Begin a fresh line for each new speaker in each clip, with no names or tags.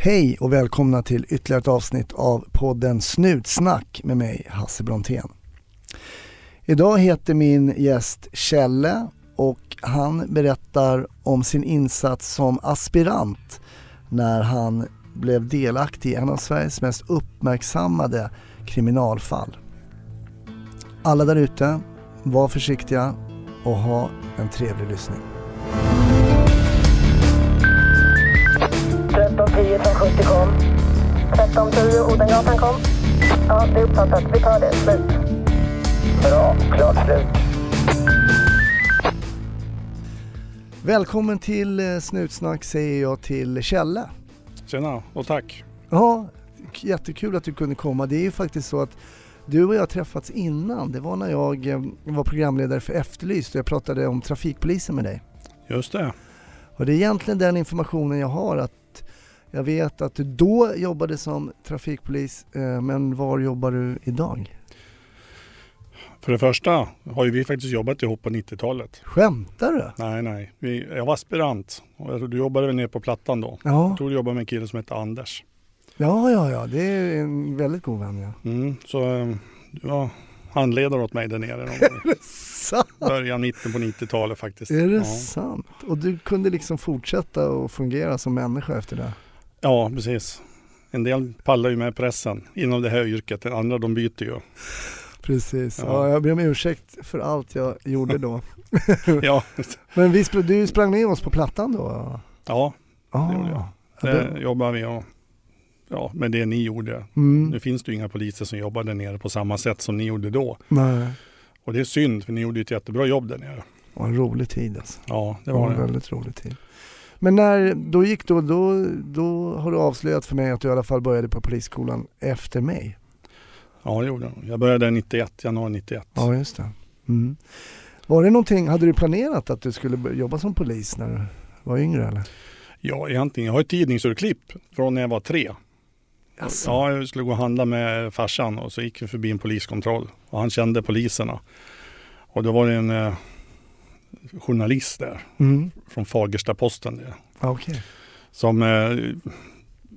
Hej och välkomna till ytterligare ett avsnitt av podden Snutsnack med mig Hasse Brontén. Idag heter min gäst Kjelle och han berättar om sin insats som aspirant när han blev delaktig i en av Sveriges mest uppmärksammade kriminalfall. Alla där ute, var försiktiga och ha en trevlig lyssning.
70 kom. 1310 Odengatan kom. Ja, det är uppfattat. Vi tar det. Slut. Bra. Klart slut.
Välkommen till eh, Snutsnack säger jag till Kjelle.
Tjena och tack.
Ja, jättekul att du kunde komma. Det är ju faktiskt så att du och jag träffats innan. Det var när jag eh, var programledare för Efterlyst och jag pratade om trafikpolisen med dig.
Just det.
Och det är egentligen den informationen jag har att jag vet att du då jobbade som trafikpolis, eh, men var jobbar du idag?
För det första har ju vi faktiskt jobbat ihop på 90-talet.
Skämtar du?
Nej, nej. Vi, jag var aspirant och du jobbade väl nere på Plattan då.
Ja,
Jag tror du jobbade med en kille som hette Anders.
ja, ja, ja. det är en väldigt god vän ja.
Mm, så eh, du var handledare åt mig där nere någon gång.
Sant?
Början, mitten på 90-talet faktiskt.
Är det
ja.
sant? Och du kunde liksom fortsätta och fungera som människa efter det?
Ja, precis. En del pallar ju med pressen inom det här yrket. Den andra de byter ju.
Precis. Ja.
Ja.
jag ber om ursäkt för allt jag gjorde då.
Ja,
Men vi spr- du sprang med oss på Plattan då?
ja
Ah,
gjorde jag.
ja, det-
det jobbar vi och, ja, med det ni gjorde.
Mm,
Nu finns det ju inga poliser som jobbar där nere på samma sätt som ni gjorde då.
nej,
Och det är synd för ni gjorde ett jättebra jobb där nere.
det var en rolig tid alltså.
Ja, det
Det var
var
en
det.
väldigt rolig tid. Men när, då gick då, då, då har du avslöjat för mig att du i alla fall började på polisskolan efter mig.
Ja, det gjorde jag. Jag började 91, januari 91.
Ja, just det. Mm. Var det någonting, hade du planerat att du skulle jobba som polis när du var yngre eller?
Ja, egentligen. Jag har ett tidningsurklipp från när jag var tre.
Jaså?
Ja, jag skulle gå och handla med farsan och så gick vi förbi en poliskontroll. Och han kände poliserna. Och då var det en eh, journalist där
Mm.
från Fagersta-Posten.
Ja, Okej.
Som eh,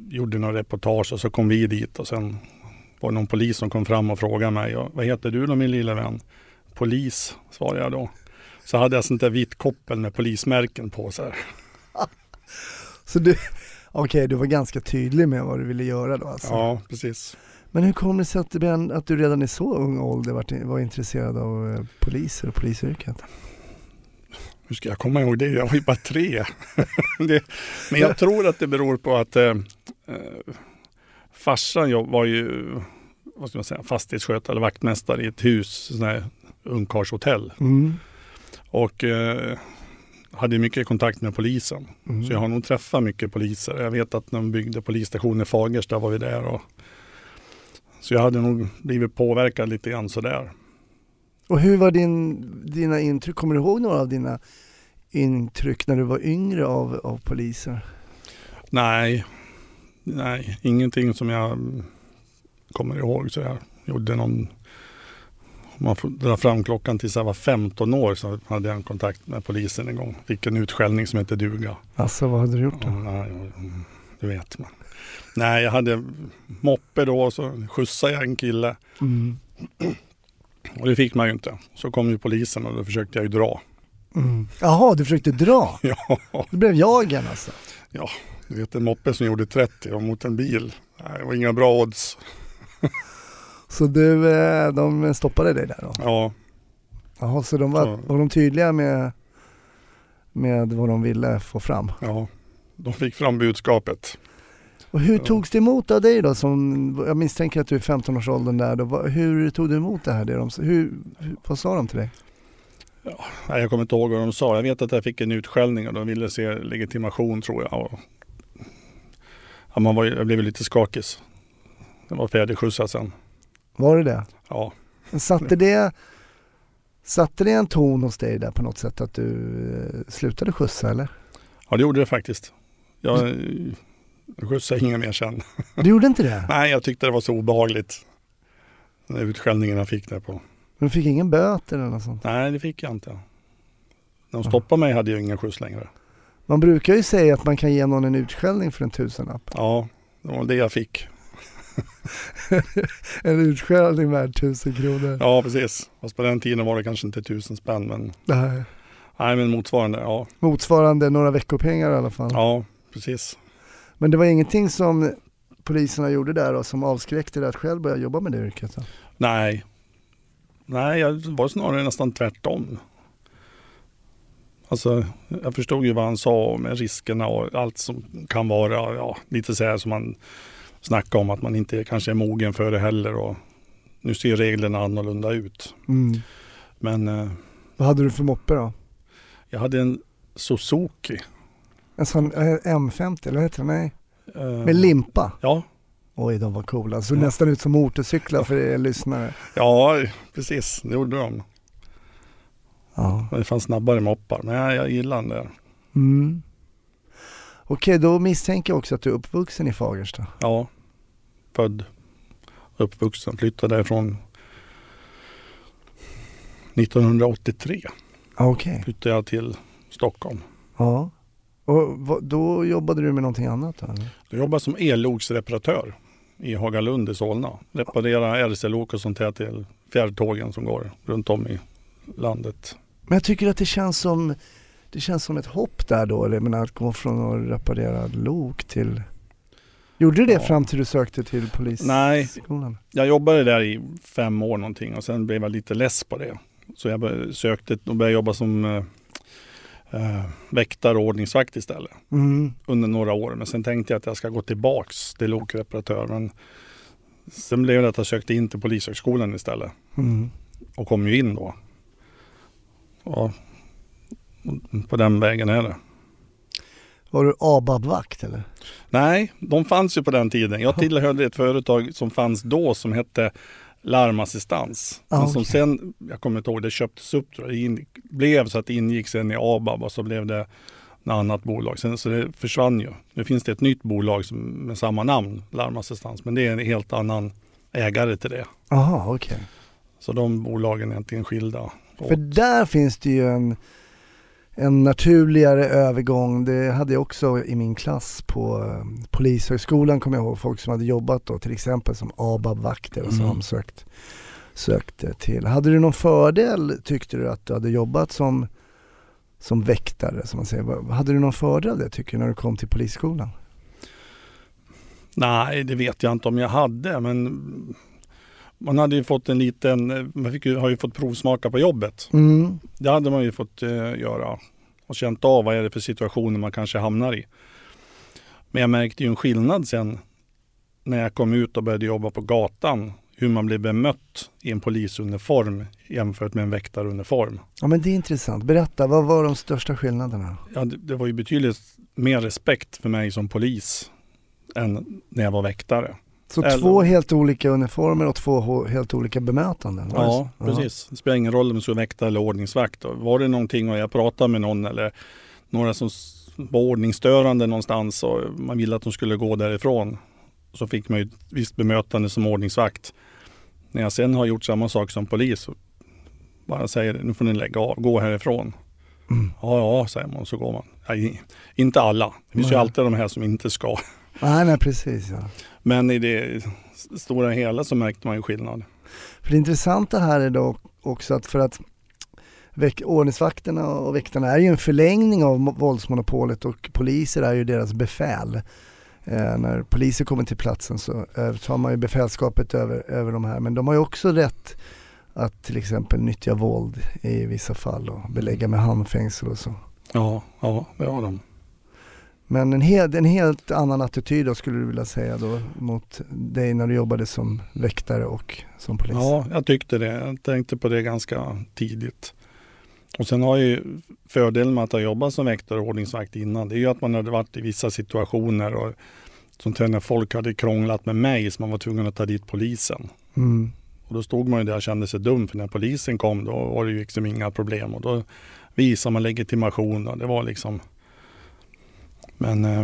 gjorde några reportage och så kom vi dit och sen var det någon polis som kom fram och frågade mig. "Ja, Vad heter du då min lilla vän? Polis, svarade jag då. Så hade jag sånt där vitt koppel med polismärken på. Så här.
Så du, okej du var ganska tydlig med vad du ville göra då alltså.
Ja, precis.
Men hur kom det sig att, att du redan i så ung ålder var, var intresserad av eh, poliser och polisyrket?
Hur ska jag komma ihåg det? Jag var ju bara tre. det, men jag tror att det beror på att eh, eh, farsan jobb, var ju vad ska man säga, fastighetsskötare eller vaktmästare i ett hus, sån här ungkarlshotell.
Mm.
Och eh, hade mycket kontakt med polisen.
Mm.
Så jag har nog träffat mycket poliser. Jag vet att när de byggde polisstationen i Fagersta var vi där. Och, så jag hade nog blivit påverkad lite grann sådär.
Och hur var din, dina intryck, kommer du ihåg några av dina intryck när du var yngre av, av poliser?
Nej, nej, ingenting som jag mm, kommer ihåg. Så jag gjorde någon, om man får dra fram klockan tills jag var 15 år så hade jag en kontakt med polisen en gång. Fick en utskällning som hette duga.
Alltså vad hade du gjort
Ja,
då?
mm, du vet man. Nej, jag hade moppe då och så skjutsade jag en kille.
Mm.
Och det fick man ju inte. Så kom ju polisen och då försökte jag ju dra.
Mm. Jaha, du försökte dra?
Ja,
Du blev jagen alltså?
du vet en moppe som gjorde 30 och mot en bil. Det var inga bra odds.
Så du, eh, de stoppade dig där då?
Ja,
Jaha, så de var,
Ja.
var de tydliga med, med vad de ville få fram?
ja. De fick fram budskapet.
Och hur
Ja.
togs det emot av dig då? Som, jag misstänker att du är 15-årsåldern där då. Hur tog du emot det här? Det de, hur, vad sa de till dig?
Nej, jag kommer inte ihåg vad de sa. Jag vet att jag fick en utskällning och de ville se legitimation tror jag. Och, ja, man var, jag blev lite skakig. Jag var färdigskjutsad sen.
Var det det?
Ja,
Satte det, satte det en ton hos dig där på något sätt att du eh, slutade skjutsa eller?
ja det gjorde det faktiskt. Jag, jag skjutsade inga mer sen.
Du gjorde inte det?
Nej, jag tyckte det var så obehagligt. Den där utskällningen jag fick där på.
Men du fick ingen böter eller något sånt?
Nej, det fick jag inte. När de stoppade mig hade jag ingen skjuts längre.
Man brukar ju säga att man kan ge någon en utskällning för en tusenlapp.
Ja, det var det jag fick.
en utskällning värd tusen kronor.
Ja, precis. Fast på den tiden var det kanske inte tusen spänn, men
Nej.
nej, men motsvarande. Ja,
Motsvarande några veckopengar i alla fall.
ja precis.
Men det var ingenting som poliserna gjorde där och som avskräckte dig att själv börja jobba med det yrket? Då?
Nej, nej, jag var snarare nästan tvärtom. Alltså, jag förstod ju vad han sa med riskerna och allt som kan vara, ja, lite så här som man snackar om att man inte kanske är mogen för det heller och nu ser reglerna annorlunda ut.
Mm.
Men eh,
Vad hade du för moppe då?
jag hade en Suzuki.
En sån eh, M50 eller vad heter det? Nej.
eh,
Med limpa?
Ja,
Oj, de var coola. Såg
Ja.
nästan ut som motorcyklar för er lyssnare.
ja, precis, det gjorde de.
Ja.
Det fanns snabbare moppar, men jag, jag gillar där.
Mm. Okej, då misstänker jag också att du är uppvuxen i Fagersta.
Ja, född, uppvuxen, flyttade därifrån 1983
Ja, Okej.
flyttade jag till Stockholm.
Ja. Och då jobbade du med någonting annat eller?
Jag jobbade som elloksreparatör i Hagalund i Solna. Reparera RC-lok och sånt här till fjärrtågen som går runt om i landet.
Men jag tycker att det känns som, det känns som ett hopp där då, eller menar, att gå från att reparera lok till... Gjorde du det
Ja.
fram till du sökte till
Nej.
polisskolan?
Jag jobbade där i fem år någonting och sen blev jag lite less på det. Så jag sökte och började jobba som eh, väktare och ordningsvakt istället.
Mm.
under några år. Men sen tänkte jag att jag ska gå tillbaks till lokreparatör. Men sen blev det att jag sökte in till Polishögskolan istället
Mm.
och kom ju in då. Ja, på den vägen är det.
Var du ABAB-vakt eller?
Nej, de fanns ju på den tiden. Jag tillhörde ett företag som fanns då som hette Larmassistans.
Ah,
Men som sen, jag kommer inte ihåg, det köptes upp tror jag. Det in, blev så att det ingick sen i ABAB och så blev det ett annat bolag. Sen, så det försvann ju. Nu finns det ett nytt bolag som, med samma namn, Larmassistans. Men det är en helt annan ägare till det.
Jaha, okej.
Så de bolagen är egentligen skilda.
För där finns det ju en, en naturligare övergång. Det hade jag också i min klass på eh, Polishögskolan kommer jag ihåg. Folk som hade jobbat då till exempel som ABAB-vakter och så
Mm.
sökt, sökte till. Hade du någon fördel tyckte du att du hade jobbat som, som väktare som man säger. Hade du någon fördel av det tycker du när du kom till polisskolan?
Nej, det vet jag inte om jag hade, men man hade ju fått en liten, man fick ju, har ju fått provsmaka på jobbet.
Mm.
Det hade man ju fått eh, göra och känt av vad är det för situationer man kanske hamnar i. Men jag märkte ju en skillnad sen när jag kom ut och började jobba på gatan. Hur man blev bemött i en polisuniform jämfört med en väktaruniform.
Ja men det är intressant. Berätta, vad var de största skillnaderna?
Ja, det, det var ju betydligt mer respekt för mig som polis än när jag var väktare.
Så
Eller-
två helt olika uniformer och två helt olika bemötanden? det
Ja,
så?
precis. Det spelar ingen roll om du är väktare eller ordningsvakt. Och Var det någonting och jag pratade med någon eller några som var ordningsstörande någonstans och man ville att de skulle gå därifrån så fick man ju ett visst bemötande som ordningsvakt. När jag sen har gjort samma sak som polis så bara säger nu får ni lägga av, gå härifrån.
Mm.
Ja, ja, säger man och så går man. I- inte alla. Det finns ju
Nej.
alltid de här som inte ska.
Nej, nej precis ja.
Men i det stora hela så märkte man ju skillnad.
För det intressanta här är då också att för att ordningsvakterna och väktarna är ju en förlängning av mo- våldsmonopolet och poliser är ju deras befäl. Eh, när poliser kommer till platsen så eh, tar man ju befälskapet över, över de här men de har ju också rätt att till exempel nyttja våld i vissa fall och belägga med handfängsel och så.
Ja, ja, det har de.
Men en, hel, en helt annan attityd då skulle du vilja säga då mot dig när du jobbade som väktare och som polis?
Ja, jag tyckte det. Jag tänkte på det ganska tidigt. Och sen har ju fördelen med att ha jobbat som väktare och ordningsvakt innan. Det är ju att man hade varit i vissa situationer och sånt här när folk hade krånglat med mig så man var tvungen att ta dit polisen.
Mm.
Och då stod man ju där och kände sig dum för när polisen kom då var det ju liksom inga problem och då visade man legitimation och det var liksom Men eh,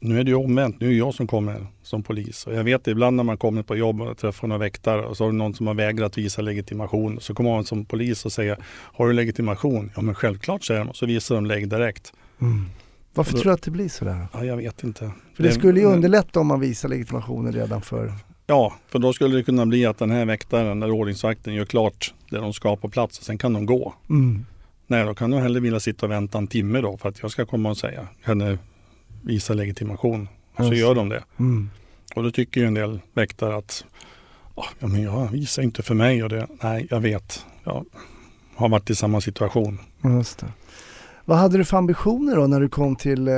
nu är det ju omvänt. Nu är det jag som kommer som polis. Och jag vet ibland när man kommer på jobb och träffar några väktare och så har det någon som har vägrat visa legitimation. Så kommer man som polis och säger Har du legitimation? Ja men självklart säger de och så visar de lägg direkt.
Mm. Varför
Då-
tror du att det blir sådär?
Ja, jag vet inte.
För det skulle ju underlätta om man visar legitimationen redan för...
Ja, för då skulle det kunna bli att den här väktaren eller ordningsvakten gör klart det de ska på plats och sen kan de gå.
Mm.
Nej, då kan de hellre vilja sitta och vänta en timme då för att jag ska komma och säga, kan du visa legitimation? Och så
Just
gör de det.
Mm.
Och då tycker ju en del väktare att, "Ah, ja men jag visar inte för mig och det, nej jag vet, jag har varit i samma situation.
Just det. Vad hade du för ambitioner då när du kom till, eh,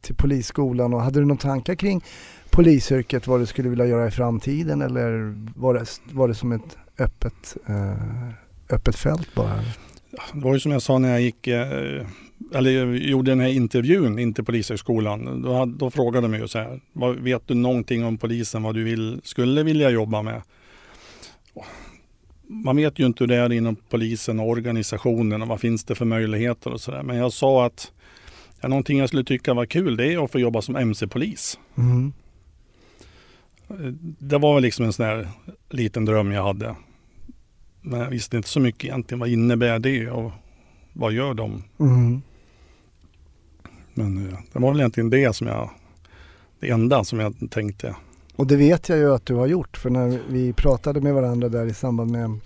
till polisskolan och hade du några tankar kring polisyrket, vad du skulle vilja göra i framtiden eller var det, var det som ett öppet, eh, öppet fält bara?
Det var ju som jag sa när jag gick, eh, eller gjorde den här intervjun in till Polishögskolan. Då, hade, då frågade de mig ju så här, vad, vet du någonting om polisen, vad du vill, skulle vilja jobba med? Man vet ju inte hur det är inom polisen och organisationen och vad finns det för möjligheter och sådär. Men jag sa att ja, någonting jag skulle tycka var kul det är att få jobba som MC-polis.
Mm.
Det var väl liksom en sån här liten dröm jag hade. Men jag visste inte så mycket egentligen. Vad innebär det och vad gör de?
Mm.
Men eh, det var väl egentligen det som jag, det enda som jag tänkte.
Och det vet jag ju att du har gjort för när vi pratade med varandra där i samband med,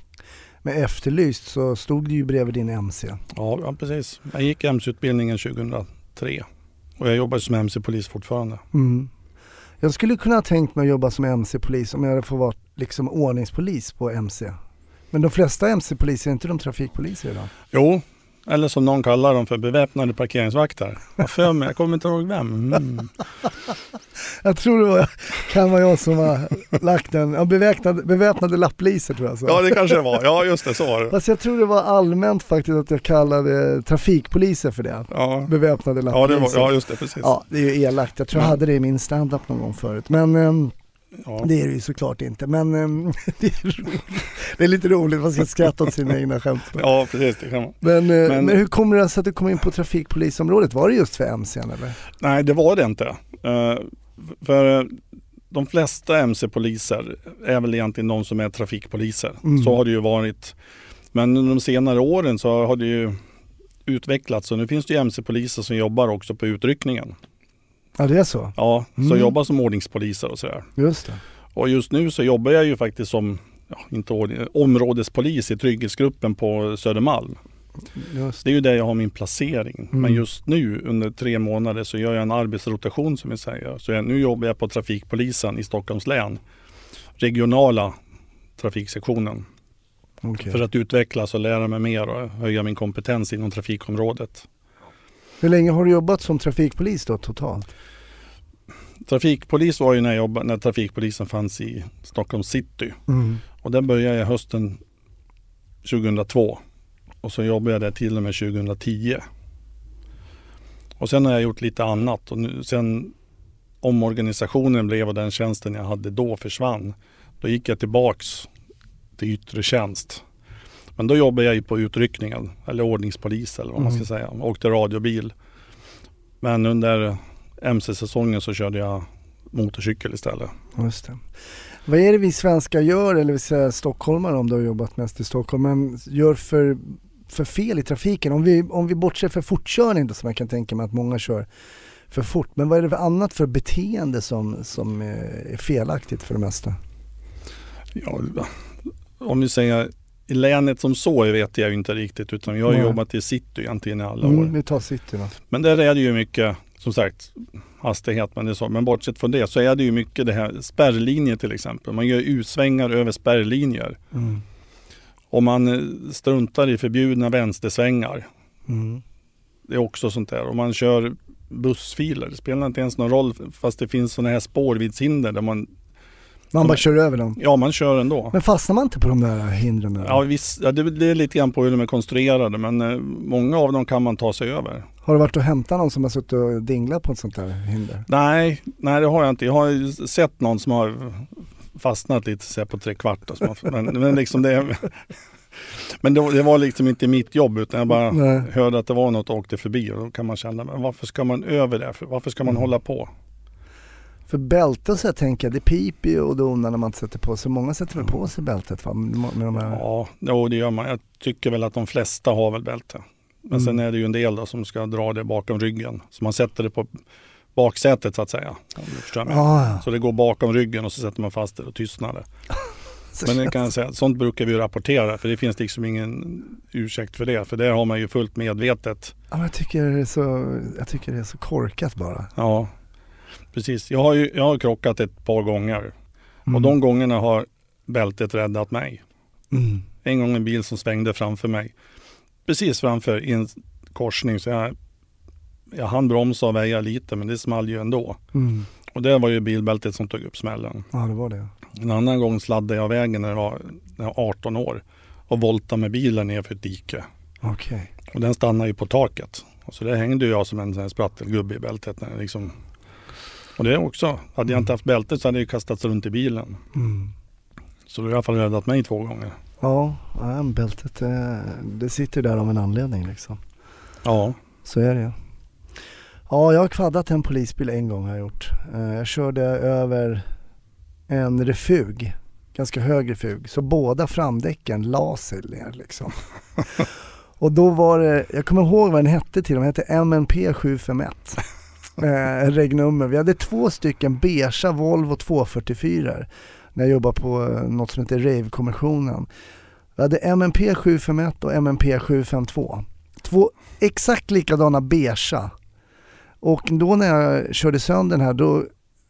med Efterlyst så stod det ju bredvid din MC.
Ja, ja precis. Jag gick MC-utbildningen 2003 och jag jobbar som MC-polis fortfarande.
Mm. Jag skulle kunna ha tänkt mig att jobba som MC-polis om jag hade fått vara liksom ordningspolis på MC. Men de flesta MC-poliser är inte de trafikpoliser idag.
Jo, eller som någon kallar dem för beväpnade parkeringsvakter. Vad för mig, jag kommer inte ihåg vem. Mm.
Jag tror det var, kan vara jag som har lagt den, ja, beväpnade, beväpnade lappliser tror jag. Så.
Ja, det kanske det var. Ja, just det, så var det.
Fast jag tror det var allmänt faktiskt att jag kallade trafikpoliser för det.
Ja,
Beväpnade
ja,
lappliser.
det var, ja just det, precis.
Ja, det är ju elakt. Jag tror jag
Ja.
hade det i min standup någon gång förut. Men ehm,
Ja.
det är det ju såklart inte. Men ehm, det, är det är lite roligt, man ska skratta åt sina egna skämt.
ja, precis. Det kan man.
Men, eh, men...
Men-
hur kommer det sig att du kom in på trafikpolisområdet? Var det just för MCn eller?
Nej, det var det inte. Eh, för eh, de flesta MC-poliser är väl egentligen de som är trafikpoliser.
Mm.
Så har det ju varit. Men under de senare åren så har det ju utvecklats och nu finns det ju MC-poliser som jobbar också på utryckningen.
Ja det är så,
Ja,
Mm.
så jobbar som ordningspoliser och sådär.
just det.
Och just nu så jobbar jag ju faktiskt som ja, inte ordning, områdespolis i trygghetsgruppen på Södermalm.
Just.
Det är ju där jag har min placering.
Mm.
Men just nu under tre månader så gör jag en arbetsrotation som vi säger. Så jag, nu jobbar jag på trafikpolisen i Stockholms län. Regionala trafiksektionen.
Okej.
För att utvecklas och lära mig mer och höja min kompetens inom trafikområdet.
Hur länge har du jobbat som trafikpolis då totalt?
Trafikpolis var ju när, jag jobbade, när trafikpolisen fanns i Stockholms city.
Mm.
Och där började jag hösten 2002. Och så jobbade jag där till och med 2010. Och sen har jag gjort lite annat. Och nu, sen omorganisationen blev och den tjänsten jag hade då försvann. Då gick jag tillbaks till yttre tjänst. Men då jobbade jag ju på utryckningen, eller ordningspolis eller vad man ska
Mm.
säga. Åkte radiobil. Men under MC-säsongen så körde jag motorcykel istället.
Just det. Vad är det vi svenskar gör, eller vi säger stockholmare om du har jobbat mest i Stockholm, men gör för, för fel i trafiken? Om vi, om vi bortser för fortkörning då, som jag kan tänka mig att många kör för fort. Men vad är det för annat för beteende som, som eh, är felaktigt för det mesta?
Ja, om vi säger i länet som så vet jag ju inte riktigt utan jag har
Nej.
jobbat i city egentligen i alla
Mm,
år.
vi tar city då.
Men där är det ju mycket, som sagt, hastighet men det så. Men bortsett från det så är det ju mycket det här spärrlinjer till exempel. Man gör utsvängar över spärrlinjer.
Mm.
Och man eh, struntar i förbjudna vänstersvängar.
Mm.
Det är också sånt där. Och man kör bussfiler. Det spelar inte ens någon roll fast det finns sådana här spårviddshinder där man,
Man bara kör över dem.
ja man kör ändå.
Men fastnar man inte på de där hindren?
Ja, visst, ja, det, det är lite grann på hur de är konstruerade men eh, många av dem kan man ta sig över.
Har du varit och hämtat någon som har suttit och dinglat på ett sånt där hinder?
Nej, nej det har jag inte. Jag har sett någon som har fastnat lite så här på tre kvart. och har- Men, men liksom det, men det, det var liksom inte mitt jobb utan jag bara
Nej.
hörde att det var något och åkte förbi och då kan man känna, men varför ska man över det? För- Varför ska man
Mm.
hålla på?
För bälten så jag tänker jag, det piper ju och donar när man inte sätter på sig. Många sätter väl på sig bältet va? Med med de här...
Ja, jo, det gör man. Jag tycker väl att de flesta har väl bälte. Men sen
Mm.
är det ju en del då som ska dra det bakom ryggen. Så man sätter det på baksätet så att säga.
Ah.
Så det går bakom ryggen och så sätter man fast det och tystnar det. Men det kan jag säga, sånt brukar vi rapportera för det finns liksom ingen ursäkt för det. För där har man ju fullt medvetet.
ja, jag, tycker det är så, jag tycker det är så korkat bara.
Ja, precis. Jag har ju jag har krockat ett par gånger
Mm.
och de gångerna har bältet räddat mig.
Mm.
En gång en bil som svängde framför mig. Precis framför i en korsning så jag, jag hann bromsa och väja lite men det small ju ändå.
Mm.
Och det var ju bilbältet som tog upp smällen.
Ja, det var det.
En annan gång sladdade jag vägen när jag var, när jag var 18 år och voltade med bilen ner för ett dike.
Okej.
Och den stannade ju på taket. Och så det hängde jag som en här sprattelgubbe i bältet. När liksom... Och det också, hade jag inte haft bältet så hade jag kastats runt i bilen.
Mm.
Så det har i alla fall räddat mig två gånger.
Ja, bältet det sitter där av en anledning liksom.
Ja,
Så är det ju. Ja, jag har kvaddat en polisbil en gång har jag gjort. Eh, Jag körde över en refug, ganska hög refug, så båda framdäcken la sig ner liksom. Och då var det, jag kommer ihåg vad den hette till, den hette MNP 751. Eh, regnummer. Vi hade två stycken beigea Volvo 244 när jag jobbade på eh, något som heter Rave-kommissionen. Vi hade MNP 751 och MNP 752. Två exakt likadana beigea. Och då när jag körde sönder den här då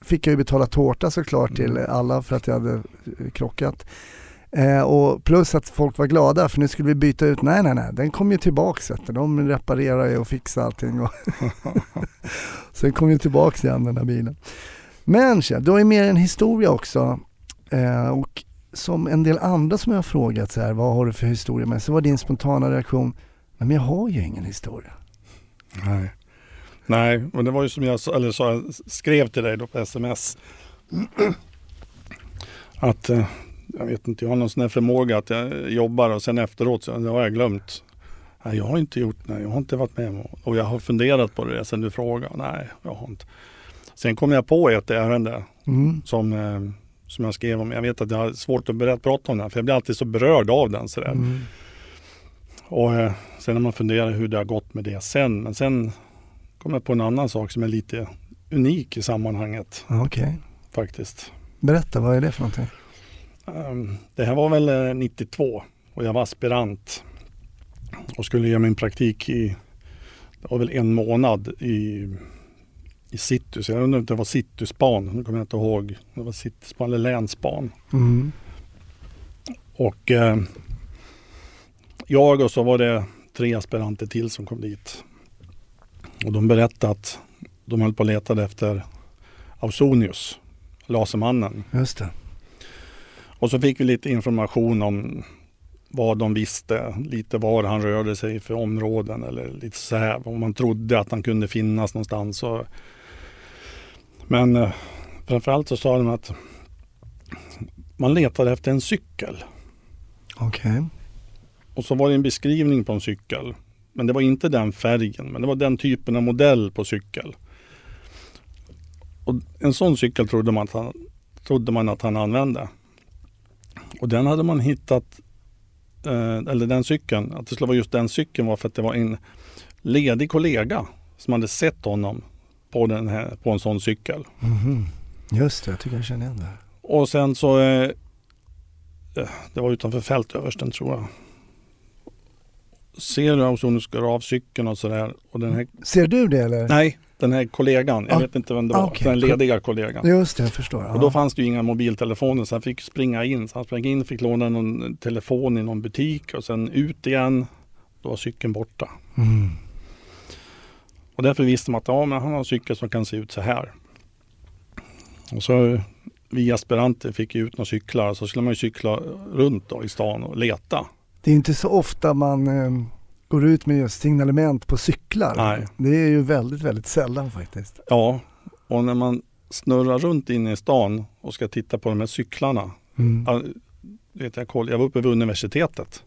fick jag ju betala tårta såklart till
Mm.
alla för att jag hade eh, krockat. Eh, och plus att folk var glada för nu skulle vi byta ut, nej nej nej, den kom ju tillbaks vet du. De reparerar ju och fixar allting. Och så den kom ju tillbaks igen den här bilen. Men Kjell, du har ju mer en historia också. Eh, och som en del andra som jag har frågat så här, vad har du för historia med? Så var din spontana reaktion, men jag har ju ingen historia.
nej. Nej, men det var ju som jag eller jag skrev till dig då på sms. Att eh, jag vet inte, jag har någon sån här förmåga att jag jobbar och sen efteråt så det har jag glömt. Nej, jag har inte gjort nej, jag har inte varit med och jag har funderat på det sen du frågade. Nej, jag har inte. Sen kom jag på ett ärende
Mm.
som, eh, som jag skrev om. Jag vet att jag har svårt att berätta, prata om den för jag blir alltid så berörd av den. Sådär.
Mm.
Och eh, sen när man funderar hur det har gått med det sen. Men sen kom jag på en annan sak som är lite unik i sammanhanget
Okej,
faktiskt.
berätta vad är det för någonting?
Ehm, Det här var väl eh, 92 och jag var aspirant och skulle göra min praktik i, det var väl en månad i, i city. Så jag undrar om det var cityspan, nu kommer jag inte ihåg. Det var cityspan eller länsspan.
Mm.
Och eh, jag och så var det tre aspiranter till som kom dit. Och de berättade att de höll på att leta efter Ausonius, Lasermannen.
Just det.
Och så fick vi lite information om vad de visste, lite var han rörde sig för områden eller lite så här. Om man trodde att han kunde finnas någonstans. Och, men eh, framförallt så sa de att man letade efter en cykel.
Okej.
Och så var det en beskrivning på en cykel. Men det var inte den färgen, men det var den typen av modell på cykel. Och en sån cykel trodde man att han, trodde man att han använde. Och den hade man hittat, eh, eller den cykeln, att det skulle vara just den cykeln var för att det var en ledig kollega som hade sett honom på, den här, på en sån cykel.
Mhm. Just det, jag tycker jag känner igen det.
Och sen så, eh, det var utanför fältöversten tror jag. Ser du Ausonius går av cykeln och sådär. Och den här,
Ser du det eller?
nej, den här kollegan, jag
Ah,
vet inte vem det var,
okej.
den lediga kollegan.
Just det, jag förstår.
Och då fanns det ju inga mobiltelefoner så han fick springa in. Så han sprang in, fick låna någon telefon i någon butik och sen ut igen. Då var cykeln borta.
Mm.
Och därför visste man att ja, men han har en cykel som kan se ut så här. Och så vi aspiranter fick ut några cyklar så skulle man ju cykla runt då i stan och leta.
Det är inte så ofta man eh, går ut med just signalement på cyklar.
Nej.
Det är ju väldigt, väldigt sällan faktiskt.
Ja, och när man snurrar runt inne i stan och ska titta på de här cyklarna.
Mm.
Ja, vet jag, koll, jag var uppe vid universitetet.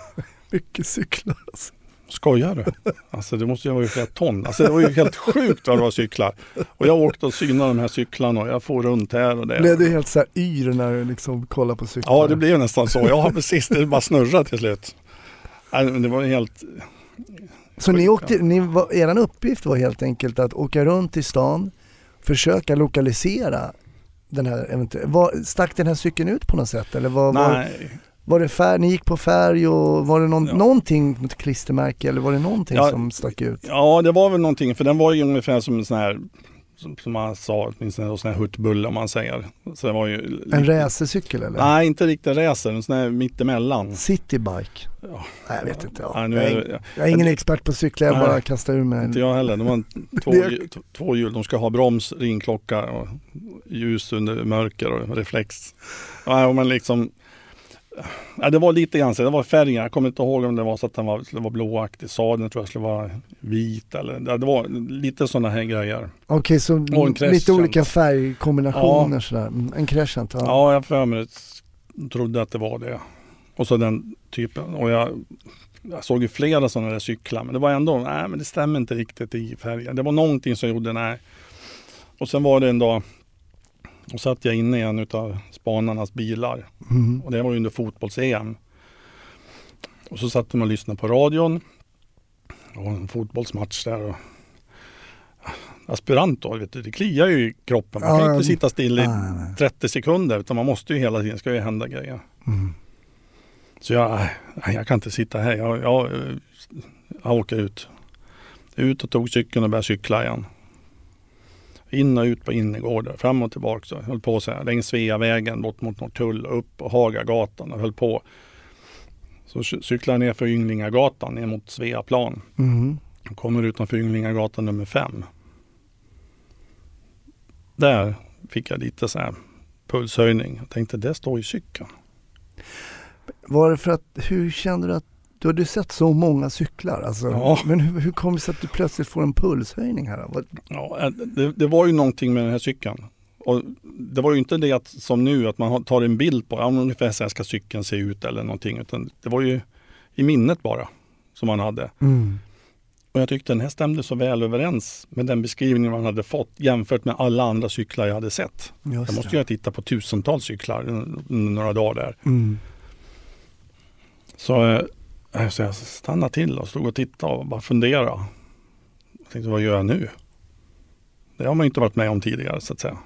Mycket cyklar alltså.
Skojar du? Alltså det måste ju vara flera ton. Alltså det var ju helt sjukt vad det var cyklar. Och jag åkte och synade de här cyklarna och jag får runt här och
Blev
där.
du helt så här yr när du liksom kollar på cyklar?
Ja, det blev nästan så. Ja, precis. Det bara snurrade till slut. Det var helt...
Så ni åkte, ni var, eran uppgift var helt enkelt att åka runt i stan, försöka lokalisera den här eventuella, var, stack den här cykeln ut på något sätt eller var,
Nej,
var det färg, ni gick på färg och var det någon,
Ja.
någonting mot klistermärke eller var det någonting
Ja.
som stack ut?
ja det var väl någonting för den var ju ungefär som en sån här som, som man sa, åtminstone en sån här hurtbulle om man säger. Så det var ju... lite-
En racercykel eller?
Nej, inte riktigt racer, en sån här mittemellan.
Citybike?
Ja.
Nej jag vet inte. Ja.
Ja, nu
jag,
är
jag är ingen expert på cyklar, jag
Nej.
bara kastar ur mig.
Inte jag heller. De har två, hjul- t- två hjul. De ska ha broms, ringklocka och ljus under mörker och reflex. Ja, men liksom, ja, det var lite grann så. Det var färgen. Jag kommer inte ihåg om det var så att den var, skulle vara blåaktig. Sadeln tror jag skulle vara vit. Eller, ja, det var lite sådana här grejer.
Okej, så
en
lite olika färgkombinationer sådär. Mm, En crescent, ja.
Ja, jag för mig trodde att det var det. Och så den typen. Och jag, jag såg ju flera sådana där cyklar. Men det var ändå, nej men det stämmer inte riktigt i färgen. Det var någonting som gjorde, nej. Och sen var det en dag, och satt jag inne i en av spanarnas bilar.
Mm.
Och det var under fotbolls-EM. Och så satt de och lyssnade på radion. Och en fotbollsmatch där. Och aspirant då, vet du, det kliar ju i kroppen. Man kan
Ja,
ju inte sitta still i
Nej, nej.
30 sekunder utan man måste ju hela tiden, ska ju hända grejer.
Mm.
Så jag, jag kan inte sitta här. Jag, jag, jag åker ut. Ut och tog cykeln och började cykla igen. In och ut på innergårdar, fram och tillbaka. Så höll på så här, längs Sveavägen bort mot Norrtull, upp på Hagagatan och höll på. Så cy- cyklade jag ner för Ynglingagatan ner mot Sveaplan.
Mm.
Kommer utanför Ynglingagatan nummer fem. Där fick jag lite så här pulshöjning. Jag tänkte, det står ju cykeln.
Var det för att, hur kände du att, du hade ju sett så många cyklar alltså.
Ja.
Men hur, hur kom det sig att du plötsligt får en pulshöjning här? Vad-
Ja, eh, det, det var ju någonting med den här cykeln. Och det var ju inte det att, som nu att man har- tar en bild på, ja, ungefär så här ska cykeln se ut eller någonting. Utan det var ju i minnet bara som man hade.
Mm.
Och jag tyckte den här stämde så väl överens med den beskrivning man hade fått jämfört med alla andra cyklar jag hade sett.
Just
Jag måste
det.
ju ha tittat på tusentals cyklar några dagar där.
Mm.
Så, eh, så jag stannade till och stod och tittade och bara funderade. Jag tänkte, vad gör jag nu? Det har man inte varit med om tidigare så att säga.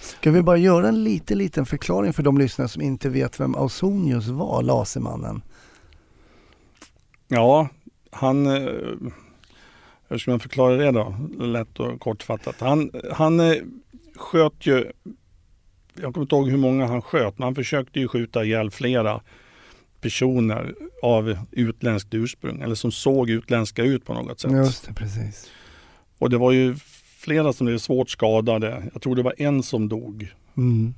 Ska vi bara göra en liten, liten förklaring för de lyssnare som inte vet vem Ausonius var, Lasermannen?
Ja, han... eh, Hur ska man förklara det då? Lätt och kortfattat. Han, han eh, sköt ju... Jag kommer inte ihåg hur många han sköt, men han försökte ju skjuta ihjäl flera personer av utländskt ursprung. Eller som såg utländska ut på något sätt.
Just det, precis.
Och det var ju flera som blev svårt skadade. Jag tror det var en som dog.
Mm.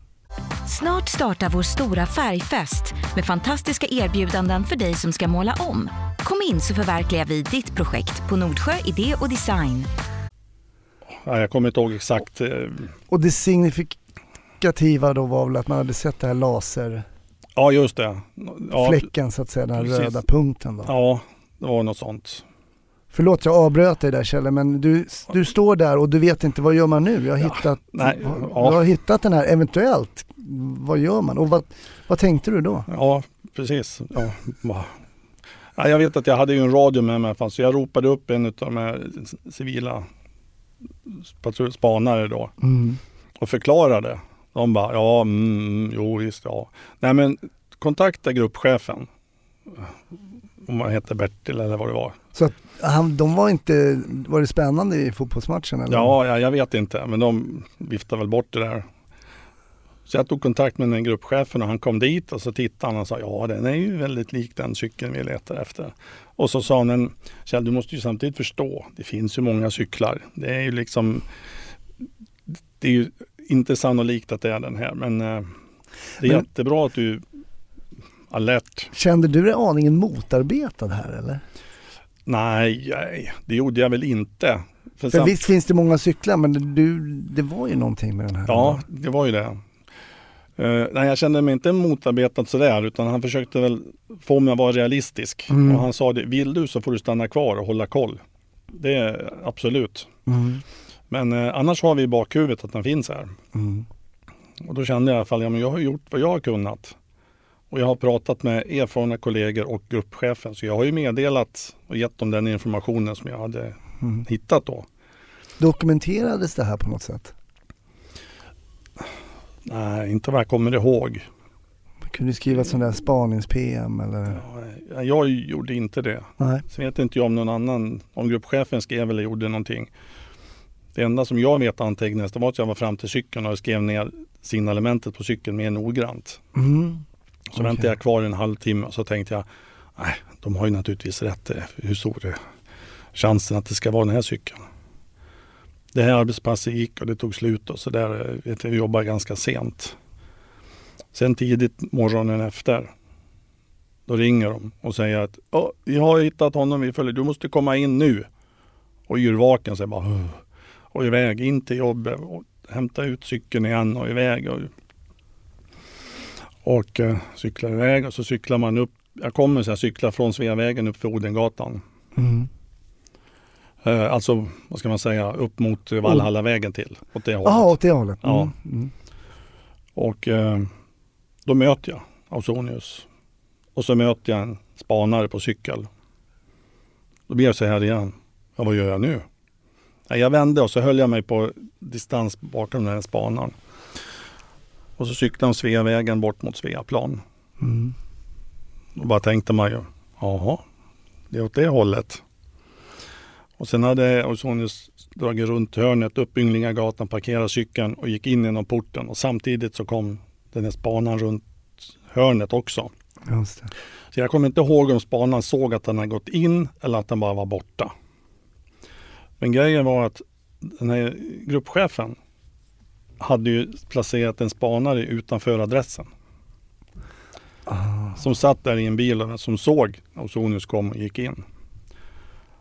Snart startar vår stora färgfest med fantastiska erbjudanden för dig som ska måla om. Kom in så förverkligar vi ditt projekt på Nordsjö Idé och Design.
Ja, jag kommer inte ihåg exakt. eh,
Och det signifikativa då var väl att man hade sett den här laserfläcken
Ja, just det. Ja,
så att säga, den
precis.
röda punkten då.
ja det var något sånt.
Förlåt jag avbröt dig där Kjelle, men du, du står där och du vet inte vad gör man nu? Jag har
Ja,
hittat,
nej, ja.
har hittat den här eventuellt. Vad gör man? Och vad, vad tänkte du då?
Ja, precis. Ja, ja, jag vet att jag hade ju en radio med mig så jag ropade upp en av de här civila spanare då
Mm.
och förklarade. De bara, ja, mm, jo visst, ja. Nej men kontakta gruppchefen. Om han hette Bertil eller vad det var.
Så att han, de var inte, var det spännande i fotbollsmatchen eller?
Ja, ja, jag vet inte, men de viftade väl bort det där. Så jag tog kontakt med den gruppchefen och han kom dit och så tittade han och sa ja den är ju väldigt lik den cykeln vi letar efter. Och så sa han, Kjell du måste ju samtidigt förstå, det finns ju många cyklar. Det är ju liksom, det är ju inte sannolikt att det är den här men eh, det är
Men-
jättebra att du är alert.
Kände du dig aningen motarbetad här eller?
Nej, nej, det gjorde jag väl inte.
För
samt-
visst finns det många cyklar men du, det var ju någonting med den här.
Ja, det var ju det. Eh, nej, jag kände mig inte motarbetad sådär utan han försökte väl få mig att vara realistisk.
Mm.
Och han sa det, vill du så får du stanna kvar och hålla koll. Det är absolut.
Mm.
Men eh, annars har vi i bakhuvudet att den finns här.
Mm.
Och då kände jag i alla fall, ja men jag har gjort vad jag har kunnat. Och jag har pratat med erfarna kollegor och gruppchefen så jag har ju meddelat och gett dem den informationen som jag hade
Mm.
hittat då.
Dokumenterades det här på något sätt?
Nej, inte vad jag kommer ihåg.
Kunde du skriva ett sånt där spanings-PM eller?
Ja, Jag gjorde inte det.
Nej.
Sen vet inte jag om någon annan, om gruppchefen skrev eller gjorde någonting. Det enda som jag vet antecknades det var att jag var fram till cykeln och skrev ner signalementet på cykeln mer noggrant.
Mm.
Så
Okej.
väntade jag kvar en halvtimme och så tänkte jag, nej, de har ju naturligtvis rätt. Hur stor är chansen att det ska vara den här cykeln? Det här arbetspasset gick och det tog slut och så där. Vet jag, vi jobbade ganska sent. Sen tidigt morgonen efter, då ringer de och säger att "Ja, vi har hittat honom, vi följer, du måste komma in nu. Och yrvaken jag bara, "Ugh." Och iväg in till jobbet och hämta ut cykeln igen och iväg. Och, och eh, cyklar iväg och så cyklar man upp. Jag kommer så jag cyklar från Sveavägen upp för Odengatan.
Mm.
Eh, alltså, vad ska man säga, upp mot Valhallavägen till. Åt det hållet.
Jaha, åt det hållet?
Ja.
Mm. Mm.
Och eh, då möter jag Ausonius. Och så möter jag en spanare på cykel. Då blir jag så här igen. Ja, vad gör jag nu? Ja, jag vände och så höll jag mig på distans bakom den här spanaren. Och så cyklade han Sveavägen bort mot Sveaplan.
Mm.
Då bara tänkte man ju, jaha, det är åt det hållet. Och sen hade Ausonius dragit runt hörnet upp Ynglingagatan, parkerat cykeln och gick in genom porten. Och samtidigt så kom den här spanaren runt hörnet också. Så jag kommer inte ihåg om spanaren såg att han hade gått in eller att han bara var borta. Men grejen var att den här gruppchefen hade ju placerat en spanare utanför adressen.
Ah.
Som satt där i en bil och som såg Ausonius kom och gick in.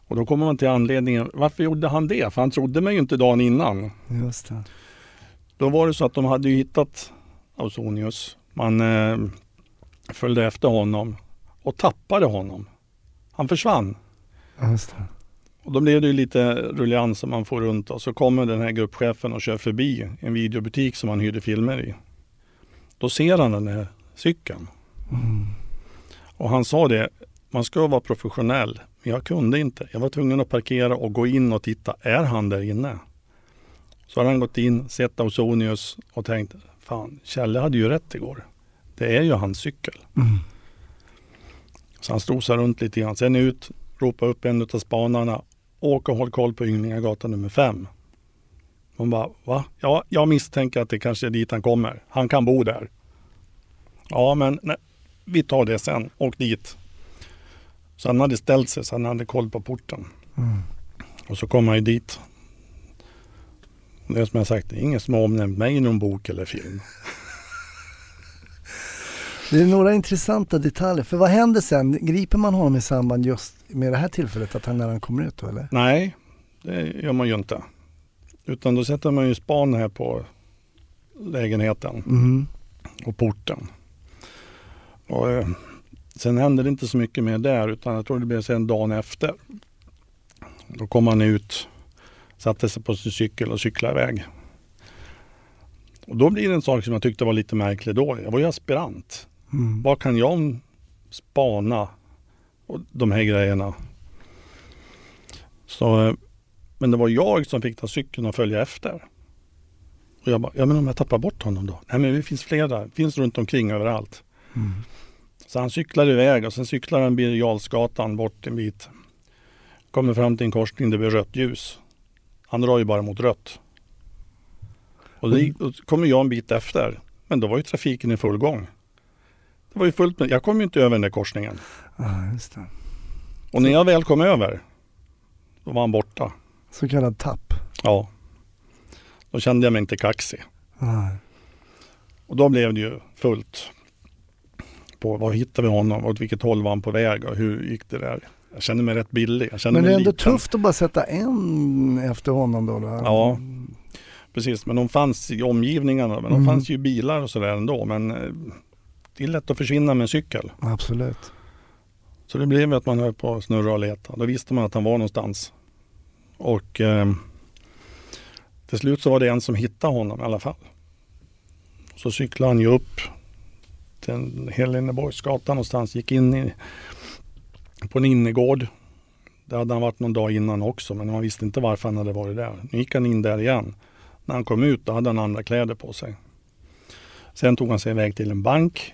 Och då kommer man till anledningen, varför gjorde han det? För han trodde mig ju inte dagen innan.
Just det.
Då var det så att de hade ju hittat Ausonius. Man eh, följde efter honom och tappade honom. Han försvann.
Just det.
Och då blev det ju lite rullians som man får runt och så kommer den här gruppchefen och kör förbi en videobutik som han hyrde filmer i. Då ser han den här cykeln.
Mm.
Och han sa det, man ska vara professionell. Men jag kunde inte. Jag var tvungen att parkera och gå in och titta. Är han där inne? Så har han gått in, sett Ausonius och tänkt, fan, Kjelle hade ju rätt igår. Det är ju hans cykel.
Mm.
Så han strosar runt lite grann. Sen ut, ropa upp en av spanarna. Åk och håll koll på Ynglingagatan nummer fem. Hon bara, va? Ja, jag misstänker att det kanske är dit han kommer. Han kan bo där. Ja, men nej, vi tar det sen. Åk dit. Så han hade ställt sig så han hade koll på porten.
Mm.
Och så kom han ju dit. Det är som jag sagt, det är ingen som har omnämnt mig i någon bok eller film.
Det är några intressanta detaljer. För vad händer sen? Griper man honom i samband just med det här tillfället, att han när han kommer ut då eller?
Nej, det gör man ju inte. Utan då sätter man ju span här på lägenheten
Mm.
och porten. Och, eh, sen hände det inte så mycket mer där utan jag tror det blev sen dagen efter. Då kom han ut, satte sig på sin cykel och cyklade iväg. Och då blir det en sak som jag tyckte var lite märklig då. Jag var ju aspirant.
Mm.
Vad kan jag spana och de här grejerna? Så, eh, men det var jag som fick ta cykeln och följa efter. Och jag bara, ja men om jag tappar bort honom då? Nej men det finns flera, det finns runt omkring överallt.
Mm.
Så han cyklar iväg och sen cyklar han Birger Jarlsgatan bort en bit. Kommer fram till en korsning det blir rött ljus. Han drar ju bara mot rött. Och det, då kommer jag en bit efter. Men då var ju trafiken i full gång. Det var ju fullt med, jag kom ju inte över den där korsningen.
Ja, just det.
Och när jag väl kom över, då var han borta.
Så kallad tapp.
Ja. Då kände jag mig inte kaxig.
Nej.
Och då blev det ju fullt. På var hittade vi honom? Åt vilket håll var han på väg? Och hur gick det där? Jag kände mig rätt billig. Jag kände
Men det är ändå
liten.
tufft att bara sätta en efter honom då. då.
Ja. Precis, men de fanns i omgivningarna. Men
Mm.
de fanns ju bilar och sådär ändå. Men eh, det är lätt att försvinna med en cykel.
Absolut.
Så det blev att man höll på att snurra och leta. Då visste man att han var någonstans. Och eh, till slut så var det en som hittade honom i alla fall. Så cyklade han ju upp till Heleneborgsgatan någonstans. Gick in i, på en innergård. Där hade han varit någon dag innan också men man visste inte varför han hade varit där. Nu gick han in där igen. När han kom ut då hade han andra kläder på sig. Sen tog han sig iväg till en bank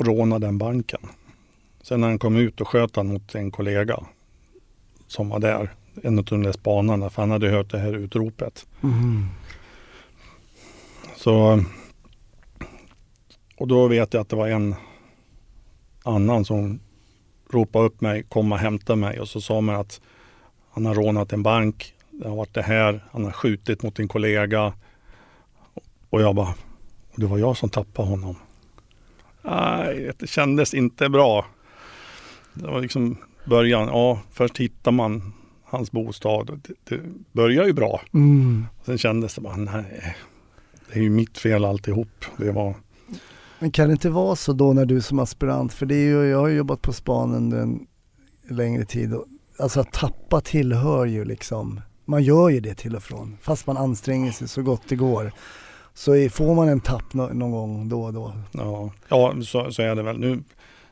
och rånade den banken. Sen när han kom ut och sköt han mot en kollega som var där. En av de där spanarna för han hade hört det här utropet.
Mm.
Så, och då vet jag att det var en annan som ropade upp mig, kom och hämta mig och så sa man att han har rånat en bank, det har varit det här, han har skjutit mot en kollega. Och jag bara, och det var jag som tappade honom. Nej, det kändes inte bra. Det var liksom början, ja först hittar man hans bostad. Det, det börjar ju bra.
Mm.
Sen kändes det bara, nej, det är ju mitt fel alltihop. Det var,
Men kan det inte vara så då när du som aspirant, för det är ju, jag har ju jobbat på span under en längre tid. Och, alltså att tappa tillhör ju liksom, man gör ju det till och från. Fast man anstränger sig så gott det går. Så får man en tapp nå, någon gång då och då.
ja, ja så, så är det väl. Nu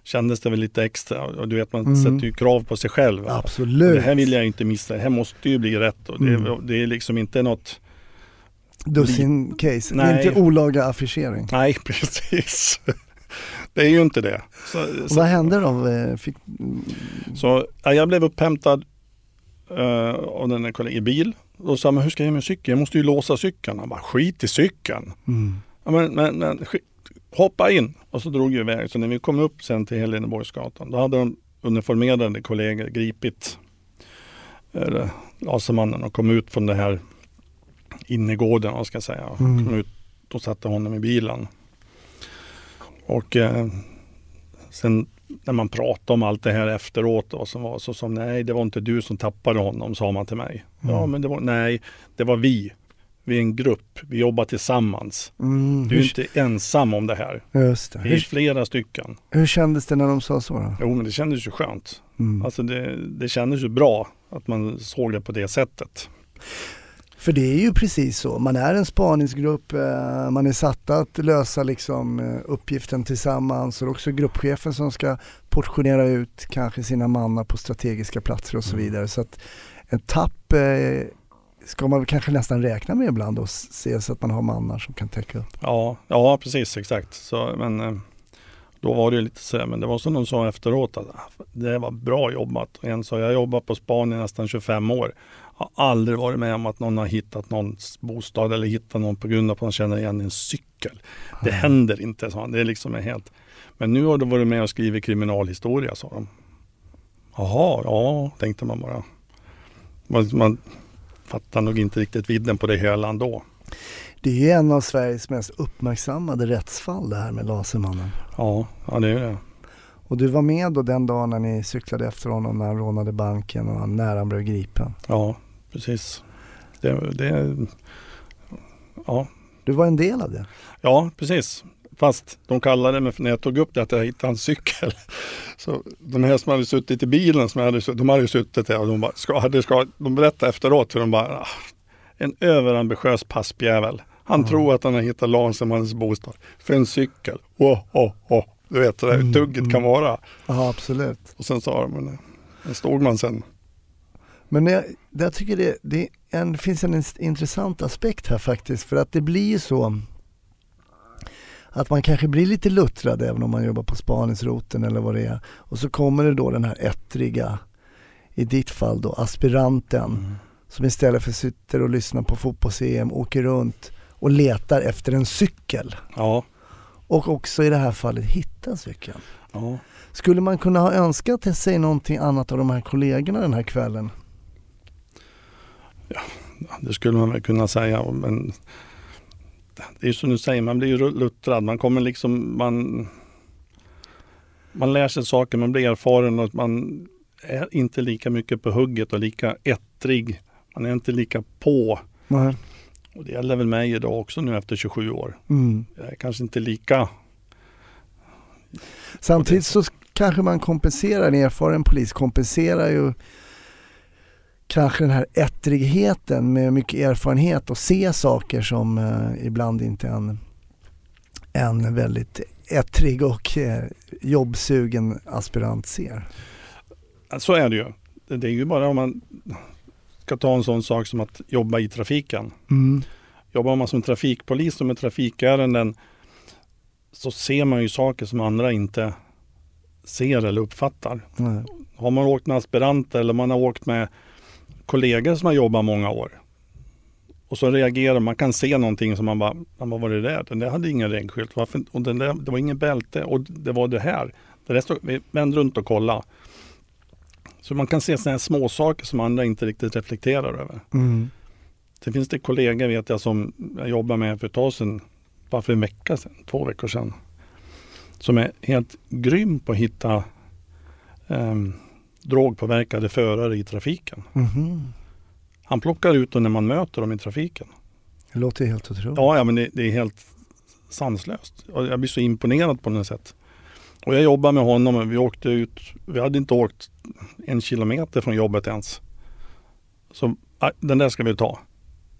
kändes det väl lite extra och du vet man
Mm.
sätter ju krav på sig själv. va? Och
Absolut.
Det här vill jag inte missa, det här måste ju bli rätt. Och det,
Mm.
det är liksom inte något,
Dussin case.
Nej.
inte olaga affischering.
nej precis. Det är ju inte det. Så,
Och
så,
vad hände då? Eh, Fick,
så ja, jag blev upphämtad uh, av den där kollegan i bil. Då sa man, hur ska jag med cykeln? Jag måste ju låsa cykeln. Han bara, skit i cykeln.
mm.
Ja, men, men, men hoppa in. Och så drog jag iväg. Så när vi kom upp sen till Heleneborgsgatan, då hade de uniformerade kollegor gripit eh, Lasermannen och kom ut från det här innergården, vad ska jag säga.
Mm.
Kom ut och satte honom i bilen. Och eh, sen när man pratade om allt det här efteråt och som var så som nej, det var inte du som tappade honom, sa man till mig. Ja,
Mm.
men det var nej, det var vi. Vi är en grupp, vi jobbar tillsammans.
Mm.
Du är
Hur,
inte ensam om det här.
just det.
Vi är
Hur,
flera stycken.
hur kändes det när de sa så då?
Jo, men det kändes ju skönt.
Mm.
Alltså det, det kändes ju bra att man såg det på det sättet.
För det är ju precis så, man är en spaningsgrupp, eh, man är satta att lösa liksom eh, uppgiften tillsammans och det är också gruppchefen som ska portionera ut kanske sina mannar på strategiska platser och så
Mm.
vidare. Så att en tapp eh, ska man kanske nästan räkna med ibland och se så att man har mannar som kan täcka upp.
Ja, ja precis exakt. Så, men då var det lite så men det var som de sa efteråt att ah, det var bra jobbat. En sa, jag jobbat på span i nästan 25 år. Har aldrig varit med om att någon har hittat någons bostad eller hittat någon på grund av att man känner igen en cykel. Det händer inte, sa han. Det är liksom helt... Men nu har du varit med och skrivit kriminalhistoria, sa de. Jaha, ja, tänkte man bara. Man, man fattar nog inte riktigt vidden på det hela ändå.
Det är ju en av Sveriges mest uppmärksammade rättsfall det här med Lasermannen.
Ja, ja det är det.
Och du var med då den dagen när ni cyklade efter honom när han rånade banken och han nära blev gripen.
Ja, precis. Det, det, ja.
Du var en del av det.
ja, precis. Fast de kallade mig, när jag tog upp det, att jag hittade en cykel. Så de här som hade suttit i bilen, som hade, de hade suttit där och de, bara, ska, hade, ska, de berättade efteråt hur de bara, ah, en överambitiös paspjävel. Han
Ja.
tror att han har hittat Lasermannens bostad för en cykel. Oh, oh, oh. Du vet hur
Mm,
tugget
mm.
kan vara.
Ja, absolut.
Och sen sa de, men där stod man sen.
Men jag, jag tycker det, det en, finns en intressant aspekt här faktiskt för att det blir ju så att man kanske blir lite luttrad även om man jobbar på spaningsroten eller vad det är. Och så kommer det då den här ettriga, i ditt fall då aspiranten som istället för sitter och lyssnar på fotbolls-EM åker runt och letar efter en cykel.
Ja,
Och också i det här fallet hitta cykeln.
ja.
Skulle man kunna ha önskat sig någonting annat av de här kollegorna den här kvällen?
Det skulle man väl kunna säga. Men det är som du säger, man blir ju luttrad. Man kommer liksom, man, man lär sig saker, man blir erfaren och man är inte lika mycket på hugget och lika ettrig. Man är inte lika på.
Nej.
Och det gäller väl mig idag också nu efter 27 år.
Mm.
Jag är kanske inte lika,
Samtidigt så kanske man kompenserar, en erfaren polis kompenserar ju kanske den här ettrigheten med mycket erfarenhet och se saker som eh, ibland inte en, en väldigt ettrig och eh, jobbsugen aspirant ser?
Så är det ju. Det är ju bara om man ska ta en sån sak som att jobba i trafiken.
Mm.
Jobbar man som trafikpolis och med trafikärenden så ser man ju saker som andra inte ser eller uppfattar.
Nej.
Har man åkt med aspiranter eller man har åkt med kollegor som har jobbat många år och så reagerar man, kan se någonting som man bara, vad var det där? Den där hade ingen regnskylt. Varför? Och den där, det var ingen bälte och det var det här. Det där stod, vi vände runt och kolla. Så man kan se sådana här små saker som andra inte riktigt reflekterar över.
Mm.
Sen finns det kollegor vet jag som jag jobbar med för ett tag sedan, bara för en vecka sedan, två veckor sedan. Som är helt grym på att hitta um, drogpåverkade förare i trafiken.
Mhm.
Han plockar ut dem när man möter dem i trafiken.
Det låter helt otroligt.
Ja, ja men det, det är helt sanslöst. Jag blir så imponerad på något sätt. Och jag jobbar med honom och vi åkte ut, vi hade inte åkt en kilometer från jobbet ens. Så "Ah, den där ska vi ta.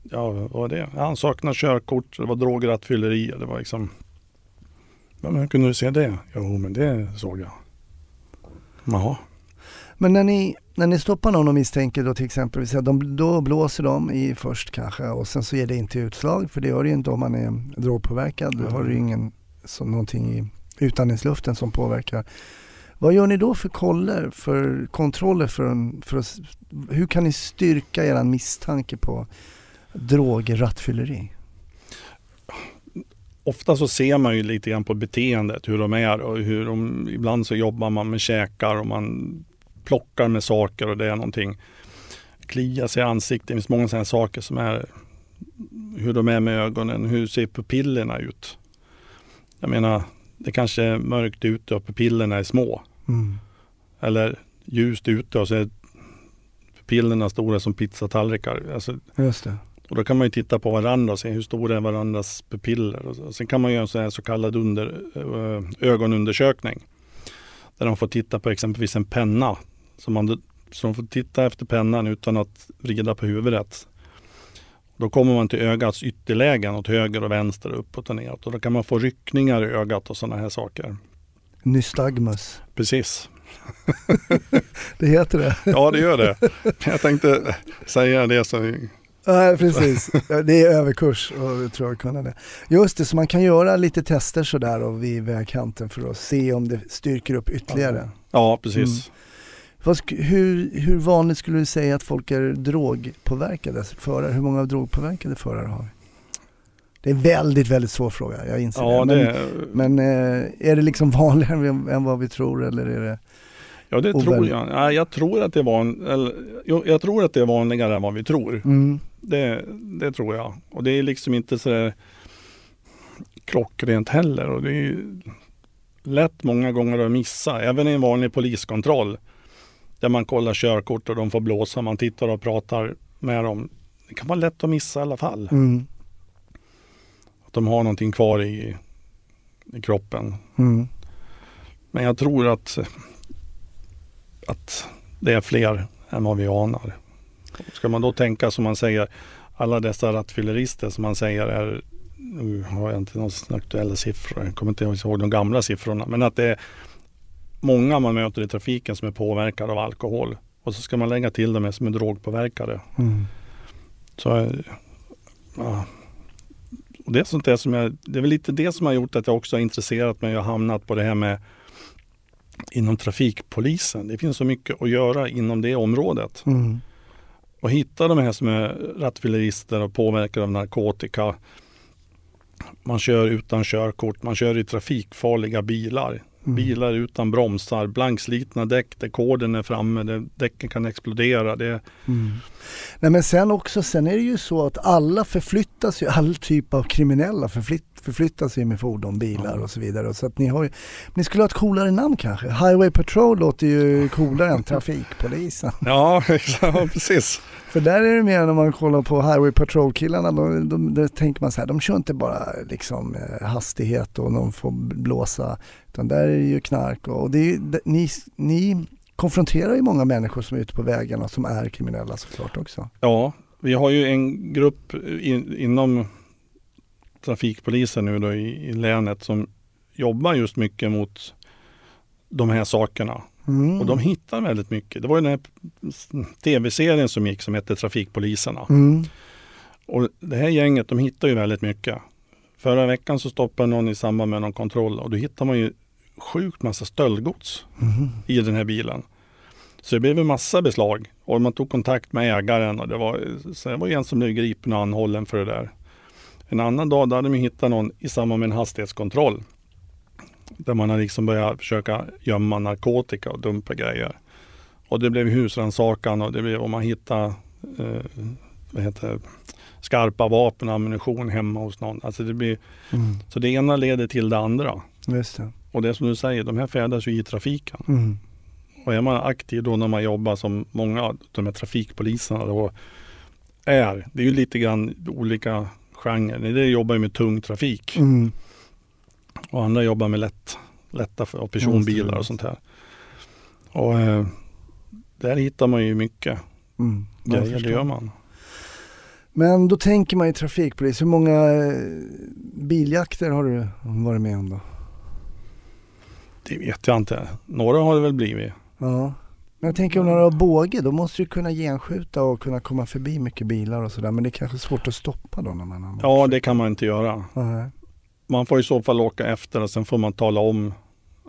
Ja, vad var det? Han saknar körkort, det var drograttfylleri. Det var liksom... Ja, men hur kunde du se det? Jo, men det såg jag. Jaha.
Men när ni, när ni stoppar någon och misstänker då till exempel, de, då blåser de i först kanske och sen så ger det inte utslag för det gör det ju inte om man är drogpåverkad. Då har du ju ingen så, någonting i utandningsluften som påverkar. Vad gör ni då för koller, för kontroller för, en, för att, hur kan ni styrka er misstanke på drograttfylleri?
Ofta så ser man ju lite grann på beteendet, hur de är och hur de, ibland så jobbar man med käkar och man plockar med saker och det är någonting. Klia sig i ansiktet, det finns många sådana saker som är hur de är med ögonen, hur ser pupillerna ut? Jag menar, det kanske är mörkt ute och pupillerna är små.
Mm.
Eller ljust ute och så är pupillerna stora som pizzatallrikar. Alltså,
Just det.
och då kan man ju titta på varandra och se hur stora är varandras pupiller. Och Sen kan man göra en sån så kallad under, ögonundersökning. Där de får titta på exempelvis en penna. Så, man, så de får titta efter pennan utan att vrida på huvudet. Då kommer man till ögats ytterlägen åt höger och vänster, uppåt och neråt. Och då kan man få ryckningar i ögat och sådana här saker.
Nystagmus.
Precis.
Det heter det.
Ja, det gör det. Jag tänkte säga det så
Nej, precis. Det är överkurs och jag tror jag kunna det. Just det, så man kan göra lite tester sådär och vid vägkanten för att se om det styrker upp ytterligare.
Ja, precis.
Sk- hur, hur vanligt skulle du säga att folk är drogpåverkade förare? Hur många drogpåverkade förare har vi? Det är en väldigt, väldigt svår fråga, jag inser
Ja,
det. Men,
det,
men eh, är det liksom vanligare än vad vi tror eller är det?
ja, det
och
tror jag. Ja, jag, tror att det är van, eller, jag tror att det är vanligare än vad vi tror.
Mm,
Det, det tror jag. Och det är liksom inte så klockrent heller. Och det är lätt många gånger att missa. Även i en vanlig poliskontroll. Där man kollar körkort och de får blåsa. Man tittar och pratar med dem. Det kan vara lätt att missa i alla fall.
mm,
Att de har någonting kvar i, i kroppen.
mm.
Men jag tror att, att det är fler än vad vi anar. Ska man då tänka som man säger, alla dessa rattfyllerister som man säger är, nu har jag inte några aktuella siffror, jag kommer inte ihåg de gamla siffrorna, men att det är många man möter i trafiken som är påverkade av alkohol. Och så ska man lägga till dem som är drogpåverkade.
Mm.
Så, ja. och det, är sånt där som jag, det är väl lite det som har gjort att jag också har intresserat mig och hamnat på det här med inom trafikpolisen. Det finns så mycket att göra inom det området.
Mm.
Och hitta de här som är rattfyllerister och påverkade av narkotika. Man kör utan körkort, man kör i trafikfarliga bilar.
Mm.
Bilar utan bromsar, blankslitna däck där koden är framme, där däcken kan explodera. Det,
Mm. Nej men sen också, sen är det ju så att alla förflyttas ju, all typ av kriminella förflytt, förflyttas ju med fordon, bilar
Ja.
och så vidare. Så att ni har ju, ni skulle ha ett coolare namn kanske? Highway Patrol låter ju coolare än Trafikpolisen.
ja, precis.
För där är det mer när man kollar på Highway Patrol-killarna, de, de, där tänker man så här, de kör inte bara liksom eh, hastighet och de får blåsa, utan där är det ju knark och, och det är, det- ni, ni konfronterar ju många människor som är ute på vägarna som är kriminella såklart också.
Ja, vi har ju en grupp in, inom trafikpoliser nu då i, i länet som jobbar just mycket mot de här sakerna.
Mm.
Och de hittar väldigt mycket. Det var ju den här tv-serien som gick som hette Trafikpoliserna.
Mm.
Och det här gänget de hittar ju väldigt mycket. Förra veckan så stoppade någon i samband med någon kontroll och då hittar man ju sjukt massa stöldgods
Mhm.
i den här bilen. Så det blev en massa beslag och man tog kontakt med ägaren och det var, så det var en som blev gripen och anhållen för det där. En annan dag hade de hittat någon i samband med en hastighetskontroll. Där man har liksom börjat försöka gömma narkotika och dumpa grejer. Och det blev husrannsakan och det blev om man hittade eh, vad heter det, skarpa vapen och ammunition hemma hos någon. Alltså det blir,
Mm.
så det ena leder till det andra.
Det.
Och det är som du säger, de här färdas ju i trafiken.
Mm.
Och är man aktiv då när man jobbar som många av de här trafikpoliserna då är, det är ju lite grann olika genrer. Det jobbar ju med tung trafik
Mm.
och andra jobbar med lätt, lätta och personbilar och sånt här. Och eh, där hittar man ju mycket
Mm.
Grejer, det gör man.
Men då tänker man ju trafikpolis. Hur många eh, biljakter har du varit med om då?
Det vet jag inte. Några har det väl blivit.
Ja. Men jag tänker om du har båge, då måste du kunna genskjuta och kunna komma förbi mycket bilar och sådär. Men det är kanske svårt att stoppa då när man har
Ja, det kan man inte göra.
Nej.
Man får i så fall åka efter och sen får man tala om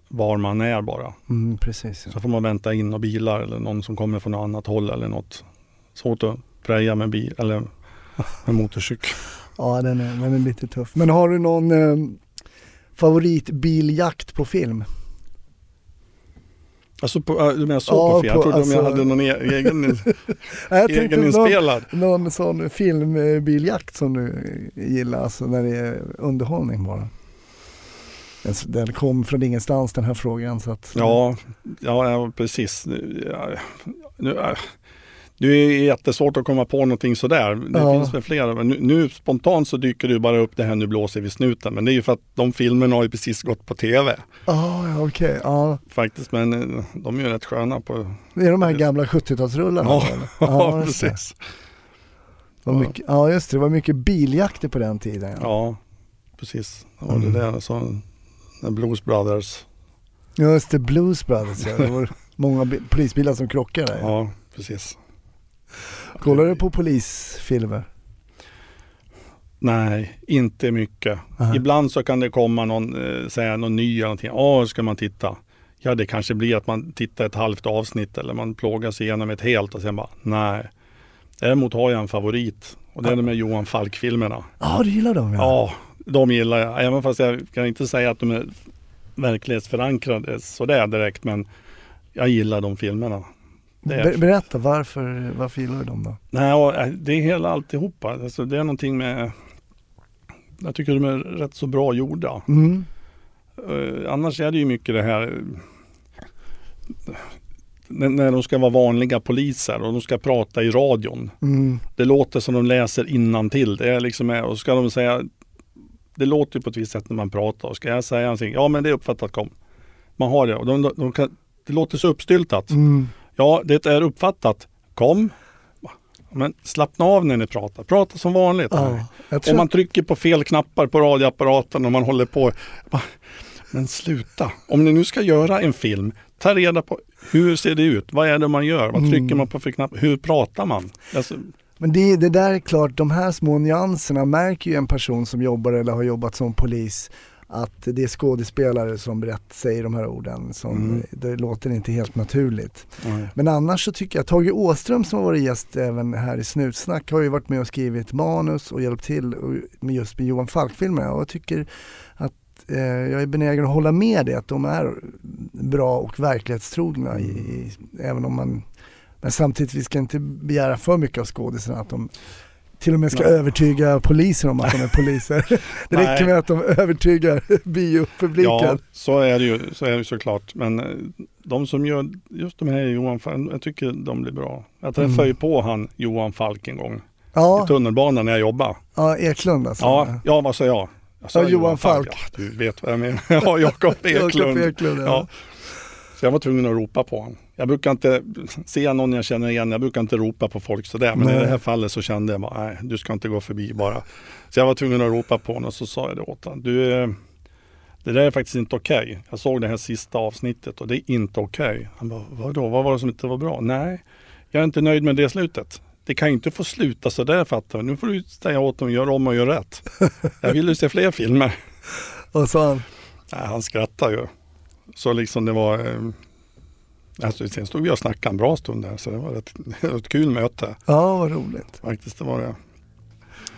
var man är bara.
Mm, precis. Ja.
Så får man vänta in och bilar eller någon som kommer från något annat håll eller något. Svårt att preja med bil eller med motorcykel.
ja, den är, den är lite tuff. Men har du någon eh, favoritbiljakt på film?
Alltså på, äh, du menar så
Ja,
på film? Jag trodde om jag
alltså-
hade någon e- egen,
jag tänkte någon, någon sån filmbiljakt som du gillar, alltså när det är underhållning bara. Den, den kom från ingenstans den här frågan så att
Ja, ja, precis. Ja, nu, äh, det är jättesvårt att komma på någonting sådär. Det
Ja.
finns väl flera. Men nu, nu spontant så dyker det bara upp det här Nu blåser vi snuten. Men det är ju för att de filmerna har ju precis gått på tv.
Ah, ja, okej. Ja.
Faktiskt, men eh, de är ju rätt sköna på...
Det är de här gamla 70-talsrullarna?
Ja? Ja, precis.
Det var mycket, ja just det, det var mycket biljakter på den tiden. Ja.
Ja, precis. Det var
Mm.
det där Blues Brothers.
Just det, Blues Brothers ja. Det var många bi- polisbilar som krockade. Ja,
precis.
Kollar du på polisfilmer?
Nej, inte mycket.
Aha.
Ibland så kan det komma någon, eh, säga någon ny eller någonting. Ja, ska man titta? Ja, det kanske blir att man tittar ett halvt avsnitt eller man plågar sig igenom ett helt och sen bara, nej. Däremot har jag en favorit och det är de här Johan Falk-filmerna.
Ja, du gillar dem ja.
Ja, de gillar jag. Även fast jag kan inte säga att de är verklighetsförankrade sådär direkt, men jag gillar de filmerna.
Ber- berätta, varför, varför gillar du dem då?
Nej, eh, det är hela alltihopa. Alltså, det är någonting med... Jag tycker de är rätt så bra gjorda.
Mm.
Eh, annars är det ju mycket det här... eh, När, de ska vara vanliga poliser och de ska prata i radion.
Mm.
Det låter som de läser till. Det är liksom, och ska de säga... Det låter på ett visst sätt när man pratar. Och ska jag säga någonting? Ja, men det är uppfattat kom. Man har det. Och de, de, de kan, det låter så uppstyltat.
Mm.
Ja, det är uppfattat. Kom. Men slappna av när ni pratar. Prata som vanligt.
Ja,
Om man trycker på fel knappar på radioapparaten och man håller på. Men sluta. Om ni nu ska göra en film, ta reda på hur ser det ut? Vad är det man gör? Vad trycker
Mm.
man på för knapp? Hur pratar man? Alltså,
Men det, det där är klart, de här små nyanserna märker ju en person som jobbar eller har jobbat som polis att det är skådespelare som berätt, säger de här orden. Som,
Mm.
Det låter inte helt naturligt.
nej.
Men annars så tycker jag, Tage Åström som har varit gäst även här i Snutsnack har ju varit med och skrivit manus och hjälpt till med just med Johan Falk-filmerna och jag tycker att eh, jag är benägen att hålla med det, att de är bra och verklighetstrogna i, i, även om man men samtidigt, vi ska inte begära för mycket av skådisarna att de till och med ska
Nej.
övertyga polisen om att de är poliser. Det räcker med att de övertygar biopubliken.
Ja, så är det ju så är det såklart. Men eh, de som gör just de här Johan Falk, jag tycker de blir bra. Jag träffade
Mm.
ju på han Johan Falk en gång i
Ja,
tunnelbanan när jag jobbade.
ja Eklund alltså.
Ja, ja vad sa jag? jag sa
Ja, Johan Falk.
Ja, du vet vad jag menar. Ja, Jakob
Jakob
Eklund.
Eklund, ja.
Så jag var tvungen att ropa på honom. Jag brukar inte, jag någon jag känner igen, jag brukar inte ropa på folk sådär. Men
Nej.
i det här fallet så kände jag bara, nej du ska inte gå förbi bara. Så jag var tvungen att ropa på honom och så sa jag det åt honom. Du, eh, det där är faktiskt inte okej. Jag såg det här sista avsnittet och det är inte okej. Han bara, vadå, vad var det som inte var bra? Nej, jag är inte nöjd med det slutet. Det kan inte få sluta sådär fattar du. Nu får du säga åt dem att göra om och göra rätt. Jag vill ju se fler filmer.
Och så han,
Nej, han skrattar ju. Så liksom det var... eh, Alltså, sen stod vi och snackade en bra stund där, så det var ett, ett kul möte.
ja vad roligt.
Faktiskt, det var det.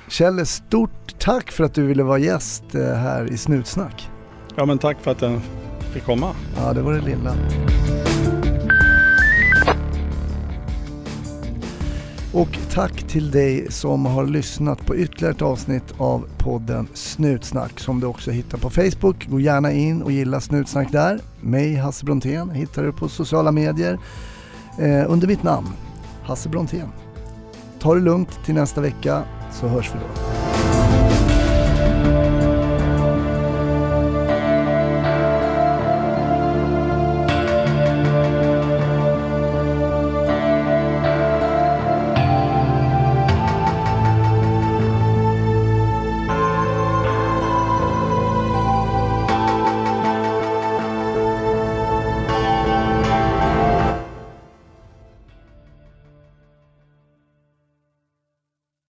Kjelle, stort tack för att du ville vara gäst eh, här i Snutsnack.
Ja, men tack för att jag fick komma.
Ja, det var det lilla. Och tack till dig som har lyssnat på ytterligare ett avsnitt av podden Snutsnack som du också hittar på Facebook. Gå gärna in och gilla Snutsnack där. Mig, Hasse Brontén, hittar du på sociala medier eh, under mitt namn, Hasse Brontén. Ta det lugnt till nästa vecka så hörs vi då.